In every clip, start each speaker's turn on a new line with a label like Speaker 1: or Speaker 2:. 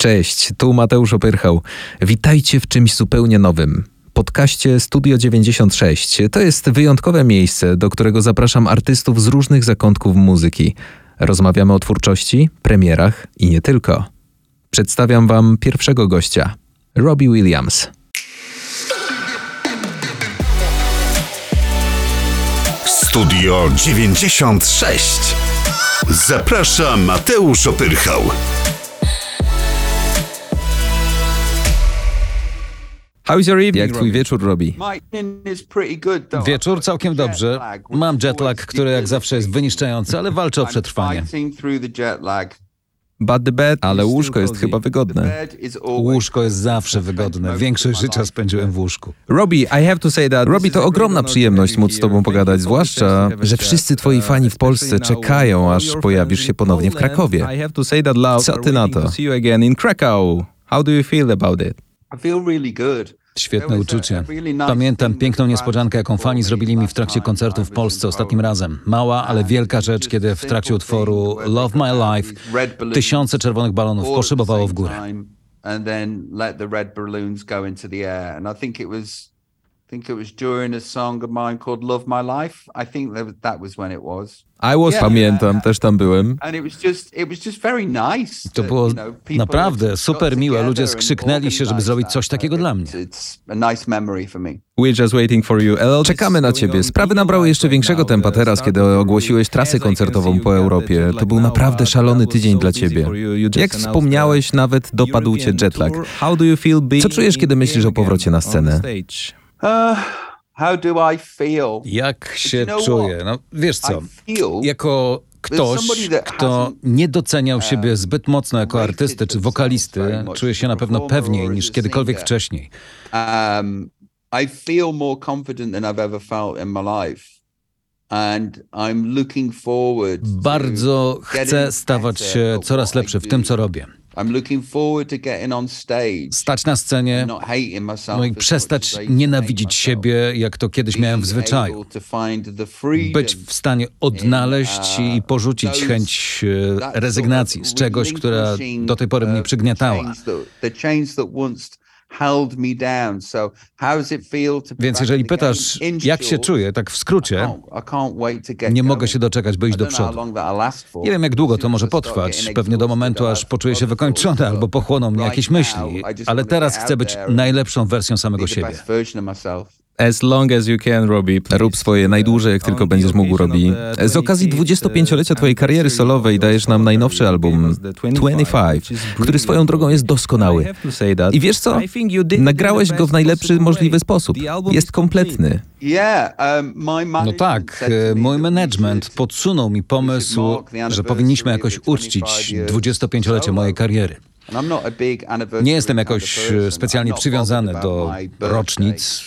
Speaker 1: Cześć, tu Mateusz Opyrchał. Witajcie w czymś zupełnie nowym. Podkaście Studio 96 to jest wyjątkowe miejsce, do którego zapraszam artystów z różnych zakątków muzyki. Rozmawiamy o twórczości, premierach i nie tylko. Przedstawiam Wam pierwszego gościa, Robbie Williams.
Speaker 2: Studio 96. Zaprasza Mateusz Opyrchał.
Speaker 1: How's your evening, Jak twój wieczór, Robbie?
Speaker 3: Wieczór całkiem dobrze. Mam jetlag, który jak zawsze jest wyniszczający, ale walczę o przetrwanie.
Speaker 1: But the bed, ale łóżko jest chyba wygodne.
Speaker 3: Łóżko jest zawsze wygodne. Większość życia spędziłem w łóżku.
Speaker 1: Robbie, I have to say that Robbie to ogromna przyjemność móc z tobą pogadać, zwłaszcza, że wszyscy twoi fani w Polsce czekają, aż pojawisz się ponownie w Krakowie. Co ty na to? How do you feel about it?
Speaker 3: Świetne uczucie. Pamiętam piękną niespodziankę, jaką fani zrobili mi w trakcie koncertu w Polsce ostatnim razem. Mała, ale wielka rzecz, kiedy w trakcie utworu Love My Life tysiące czerwonych balonów poszybowało w górę.
Speaker 4: And then let the red balloons go into the air. And I think it was I think it was during a song of mine called Love My Life. I think that, that was when it was.
Speaker 1: I was, yeah. pamiętam, też tam byłem.
Speaker 3: To było naprawdę super miłe. Ludzie skrzyknęli się, żeby zrobić coś takiego dla mnie.
Speaker 1: We're just waiting for you. Czekamy na ciebie. Sprawy nabrały jeszcze większego tempa teraz, kiedy ogłosiłeś trasę koncertową po Europie. To był naprawdę szalony tydzień dla ciebie. Jak wspomniałeś, nawet dopadł cię jetlag. Co czujesz, kiedy myślisz o powrocie na scenę?
Speaker 4: Uh, how do I feel?
Speaker 3: Jak się czuję? No, wiesz co, jako ktoś, kto nie doceniał uh, siebie zbyt mocno jako artysty czy wokalisty, czuje się na pewno pewniej niż kiedykolwiek wcześniej. Um, I feel more confident than I've ever felt in my life. Bardzo chcę stawać się coraz lepszy w tym, co robię. Stać na scenie, no i przestać nienawidzić siebie, jak to kiedyś miałem w zwyczaju. Być w stanie odnaleźć i uh, porzucić chęć e, rezygnacji z czegoś, która do tej pory mnie przygniatała. Więc jeżeli pytasz, jak się czuję, tak w skrócie, nie mogę się doczekać, by iść do przodu. Nie wiem, jak długo to może potrwać, pewnie do momentu, aż poczuję się wykończony albo pochłoną mnie jakieś myśli, ale teraz chcę być najlepszą wersją samego siebie.
Speaker 1: As long as you can, Robbie. Rób swoje najdłużej, jak tylko będziesz mógł, Robbie. Z okazji 25-lecia twojej kariery solowej dajesz nam najnowszy album 25, który swoją drogą jest doskonały. I wiesz co? Nagrałeś go w najlepszy możliwy sposób. Jest kompletny.
Speaker 3: No tak, mój management podsunął mi pomysł, że powinniśmy jakoś uczcić 25-lecie mojej kariery. Nie jestem jakoś specjalnie przywiązany do rocznic.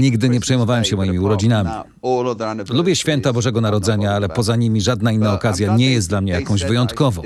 Speaker 3: Nigdy nie przejmowałem się moimi urodzinami. Lubię święta Bożego Narodzenia, ale poza nimi żadna inna okazja nie jest dla mnie jakąś wyjątkową.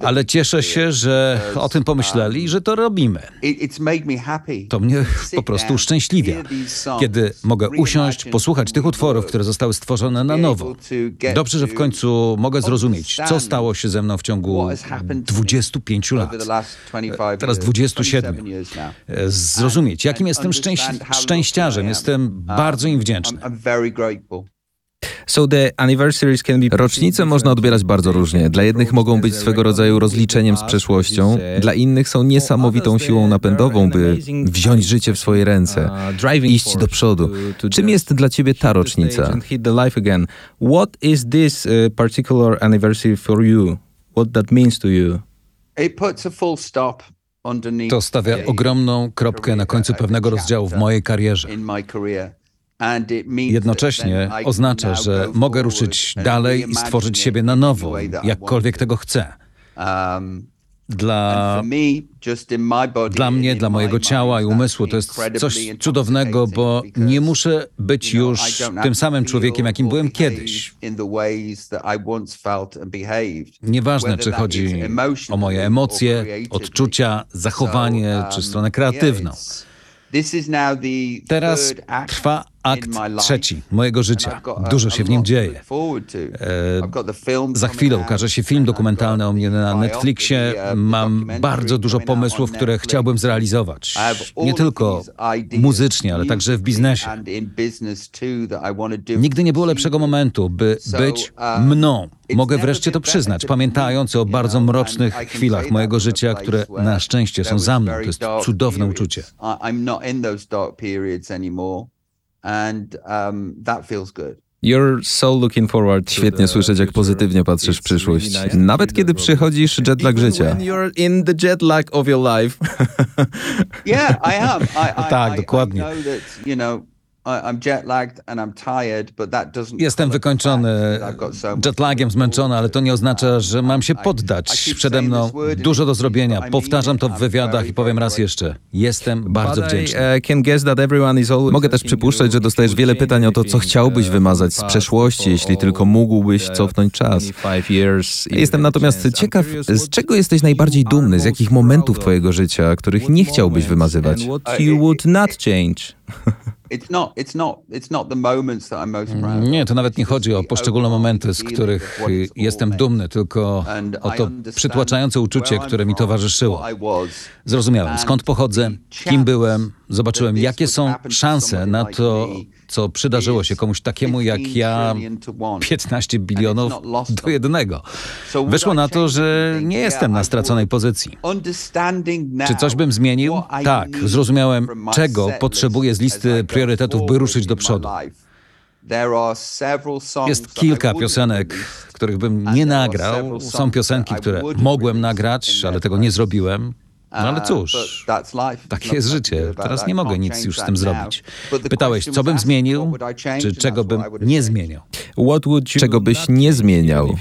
Speaker 3: Ale cieszę się, że o tym pomyśleli i że to robimy. To mnie po prostu uszczęśliwia, kiedy mogę usiąść, posłuchać tych utworów, które zostały stworzone na nowo. Dobrze, że w końcu mogę zrozumieć, co stało się ze mną w ciągu 25 lat, teraz 27. Zrozumieć, jakim jestem szczęśliwy szczęściarzem. Jestem bardzo im wdzięczny.
Speaker 1: So the anniversaries can be... Rocznice można odbierać bardzo różnie. Dla jednych mogą być swego rodzaju rozliczeniem z przeszłością, dla innych są niesamowitą siłą napędową, by wziąć życie w swoje ręce, iść do przodu. Czym jest dla ciebie ta rocznica? What is this uh, particular anniversary for you? What that means to you?
Speaker 4: It puts a full stop
Speaker 3: to stawia ogromną kropkę na końcu pewnego rozdziału w mojej karierze. Jednocześnie oznacza, że mogę ruszyć dalej i stworzyć siebie na nowo, jakkolwiek tego chcę. Um, dla, dla mnie, dla mojego ciała i umysłu to jest coś cudownego, bo nie muszę być już tym samym człowiekiem, jakim byłem kiedyś. Nieważne, czy chodzi o moje emocje, odczucia, zachowanie, czy stronę kreatywną. Teraz trwa akt trzeci mojego życia. Dużo się w nim dzieje. E, za chwilę ukaże się film dokumentalny o mnie na Netflixie. Mam bardzo dużo pomysłów, które chciałbym zrealizować. Nie tylko muzycznie, ale także w biznesie. Nigdy nie było lepszego momentu, by być mną. Mogę wreszcie to przyznać, pamiętając o bardzo mrocznych chwilach mojego życia, które na szczęście są za mną. To jest cudowne uczucie.
Speaker 1: And um, that feels good. You're so looking forward Świetnie słyszeć, jak pozytywnie patrzysz w przyszłość. Nawet kiedy przychodzisz jetlag życia. You're in the jetlag of your life.
Speaker 4: yeah, I am.
Speaker 3: I, I, tak, dokładnie. Jestem wykończony jetlagiem, zmęczony, ale to nie oznacza, że mam się poddać. Przede mną dużo do zrobienia. Powtarzam to w wywiadach i powiem raz jeszcze. Jestem bardzo wdzięczny.
Speaker 1: Uh, Mogę też przypuszczać, że dostajesz wiele pytań o to, co chciałbyś wymazać z przeszłości, jeśli tylko mógłbyś cofnąć czas. Jestem natomiast ciekaw, z czego jesteś najbardziej dumny, z jakich momentów twojego życia, których nie chciałbyś wymazywać.
Speaker 3: Nie, to nawet nie chodzi o poszczególne momenty, z których jestem dumny, tylko o to przytłaczające uczucie, które mi towarzyszyło. Zrozumiałem, skąd pochodzę, kim byłem, zobaczyłem, jakie są szanse na to, co przydarzyło się komuś takiemu jak ja 15 bilionów do jednego. Wyszło na to, że nie jestem na straconej pozycji. Czy coś bym zmienił? Tak, zrozumiałem, czego potrzebuję z listy priorytetów, by ruszyć do przodu. Jest kilka piosenek, których bym nie nagrał. Są piosenki, które mogłem nagrać, ale tego nie zrobiłem. No ale uh, cóż, takie jest życie. Teraz nie mogę nic już z tym zrobić. Pytałeś, co bym zmienił, czy czego bym nie zmieniał?
Speaker 1: Czego byś nie zmieniał?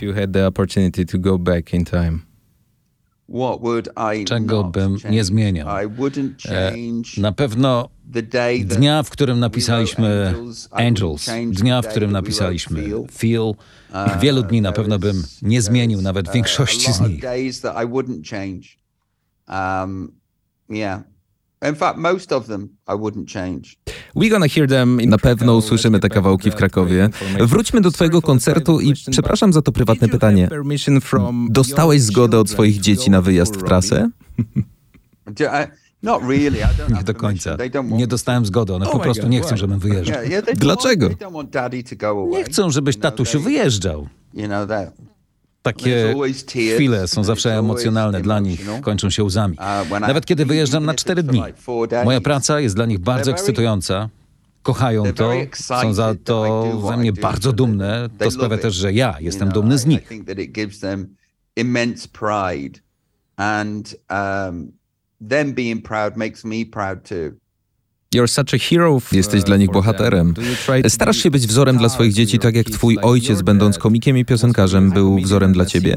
Speaker 3: Czego bym nie zmieniał? E, na pewno dnia, w którym napisaliśmy Angels, dnia, w którym napisaliśmy Feel, uh, wielu dni na pewno bym nie zmienił nawet uh, większości z nich. Um,
Speaker 1: yeah. In fact, most of them I wouldn't change. We gonna hear them Na pewno usłyszymy te kawałki w Krakowie. Wróćmy do twojego koncertu i przepraszam za to prywatne pytanie. Dostałeś zgodę od swoich dzieci na wyjazd w trasę?
Speaker 3: Nie do końca. Nie dostałem zgody. One po prostu nie chcą, żebym wyjeżdżał.
Speaker 1: Dlaczego?
Speaker 3: Nie chcą, żebyś tatusiu wyjeżdżał. Takie chwile są zawsze emocjonalne dla nich, kończą się łzami. Uh, Nawet kiedy wyjeżdżam na cztery dni. Moja praca jest dla nich bardzo ekscytująca. Kochają to, są za to ze mnie bardzo dumne. To sprawia też, że ja jestem dumny z nich. And um, them being proud makes me proud too.
Speaker 1: Jesteś dla nich bohaterem. Starasz się być wzorem dla swoich dzieci, tak jak twój ojciec, będąc komikiem i piosenkarzem, był wzorem dla ciebie?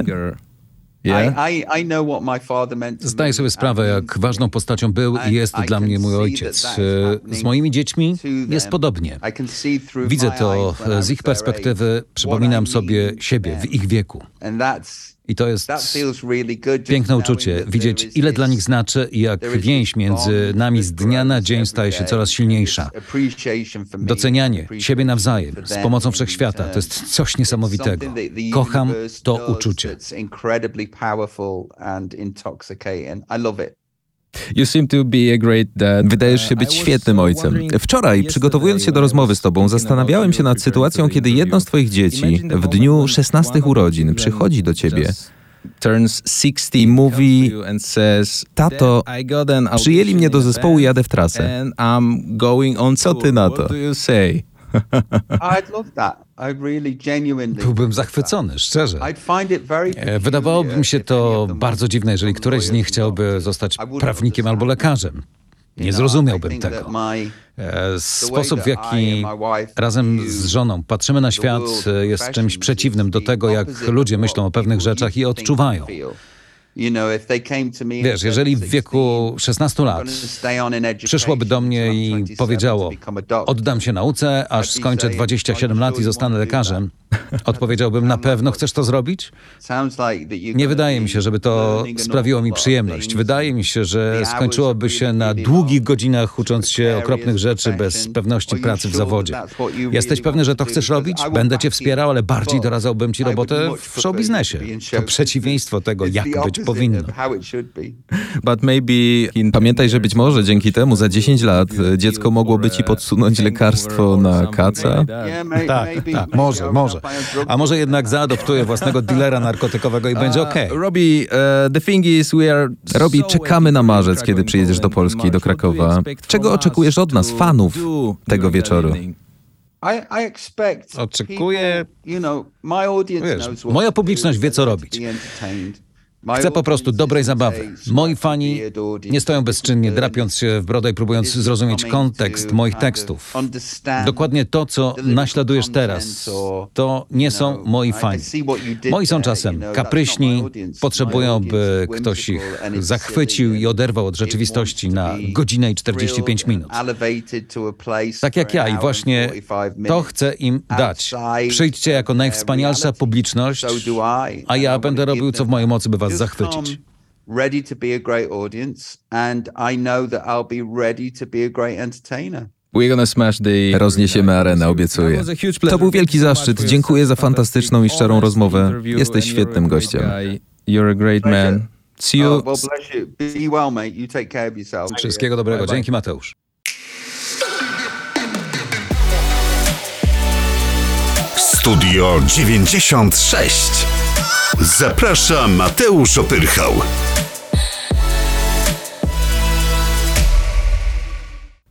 Speaker 3: Zdaję sobie sprawę, jak ważną postacią był i jest dla mnie mój ojciec. Z moimi dziećmi jest podobnie. Widzę to z ich perspektywy, przypominam sobie siebie w ich wieku. I to jest piękne uczucie, widzieć ile dla nich znaczy i jak więź między nami z dnia na dzień staje się coraz silniejsza. Docenianie siebie nawzajem z pomocą wszechświata to jest coś niesamowitego. Kocham to uczucie.
Speaker 1: Wydajesz się być świetnym ojcem. Wczoraj, przygotowując się do rozmowy z tobą, zastanawiałem się nad sytuacją, kiedy jedno z twoich dzieci w dniu 16 urodzin przychodzi do ciebie turns 60 i mówi tato, przyjęli mnie do zespołu, jadę w trasę. Co ty na to?
Speaker 3: Byłbym zachwycony, szczerze. E, wydawałoby mi się to bardzo dziwne, jeżeli któreś z nich chciałby zostać prawnikiem albo lekarzem. Nie zrozumiałbym tego. E, sposób, w jaki razem z żoną patrzymy na świat, jest czymś przeciwnym do tego, jak ludzie myślą o pewnych rzeczach i odczuwają. Wiesz, jeżeli w wieku 16 lat przyszłoby do mnie i powiedziało, oddam się nauce, aż skończę 27 lat i zostanę lekarzem, odpowiedziałbym, na pewno chcesz to zrobić? Nie wydaje mi się, żeby to sprawiło mi przyjemność. Wydaje mi się, że skończyłoby się na długich godzinach ucząc się okropnych rzeczy bez pewności pracy w zawodzie. Jesteś pewny, że to chcesz robić? Będę cię wspierał, ale bardziej doradzałbym ci robotę w show biznesie. To przeciwieństwo tego, jak być powinno.
Speaker 1: But maybe... Pamiętaj, że być może dzięki temu za 10 lat e, dziecko mogłoby ci podsunąć lekarstwo na kaca.
Speaker 3: Tak, tak, może, może. A może jednak zaadoptuje własnego dealera narkotykowego i będzie okej.
Speaker 1: Okay. Robbie, uh, the thing is we are... Robbie, czekamy na marzec, kiedy przyjedziesz do Polski, do Krakowa. Czego oczekujesz od nas, fanów, tego wieczoru?
Speaker 3: Oczekuję... Wiesz, moja publiczność wie, co robić. Chcę po prostu dobrej zabawy. Moi fani nie stoją bezczynnie, drapiąc się w brodę i próbując zrozumieć kontekst moich tekstów. Dokładnie to, co naśladujesz teraz, to nie są moi fani. Moi są czasem kapryśni, potrzebują, by ktoś ich zachwycił i oderwał od rzeczywistości na godzinę i 45 minut. Tak jak ja i właśnie to chcę im dać. Przyjdźcie jako najwspanialsza publiczność, a ja będę robił, co w mojej mocy, by was zachwycić.
Speaker 4: Ready to be a great audience, and I know that I'll be ready to be a great entertainer.
Speaker 1: Rozniesiemy arenę, obiecuję. To był wielki zaszczyt. Dziękuję za fantastyczną i szczerą rozmowę. Jesteś świetnym gościem. You're a great man. See you.
Speaker 3: Wszystkiego dobrego. Dzięki, Mateusz.
Speaker 2: Studio 96. Zaprasza Mateusz Opyrchał.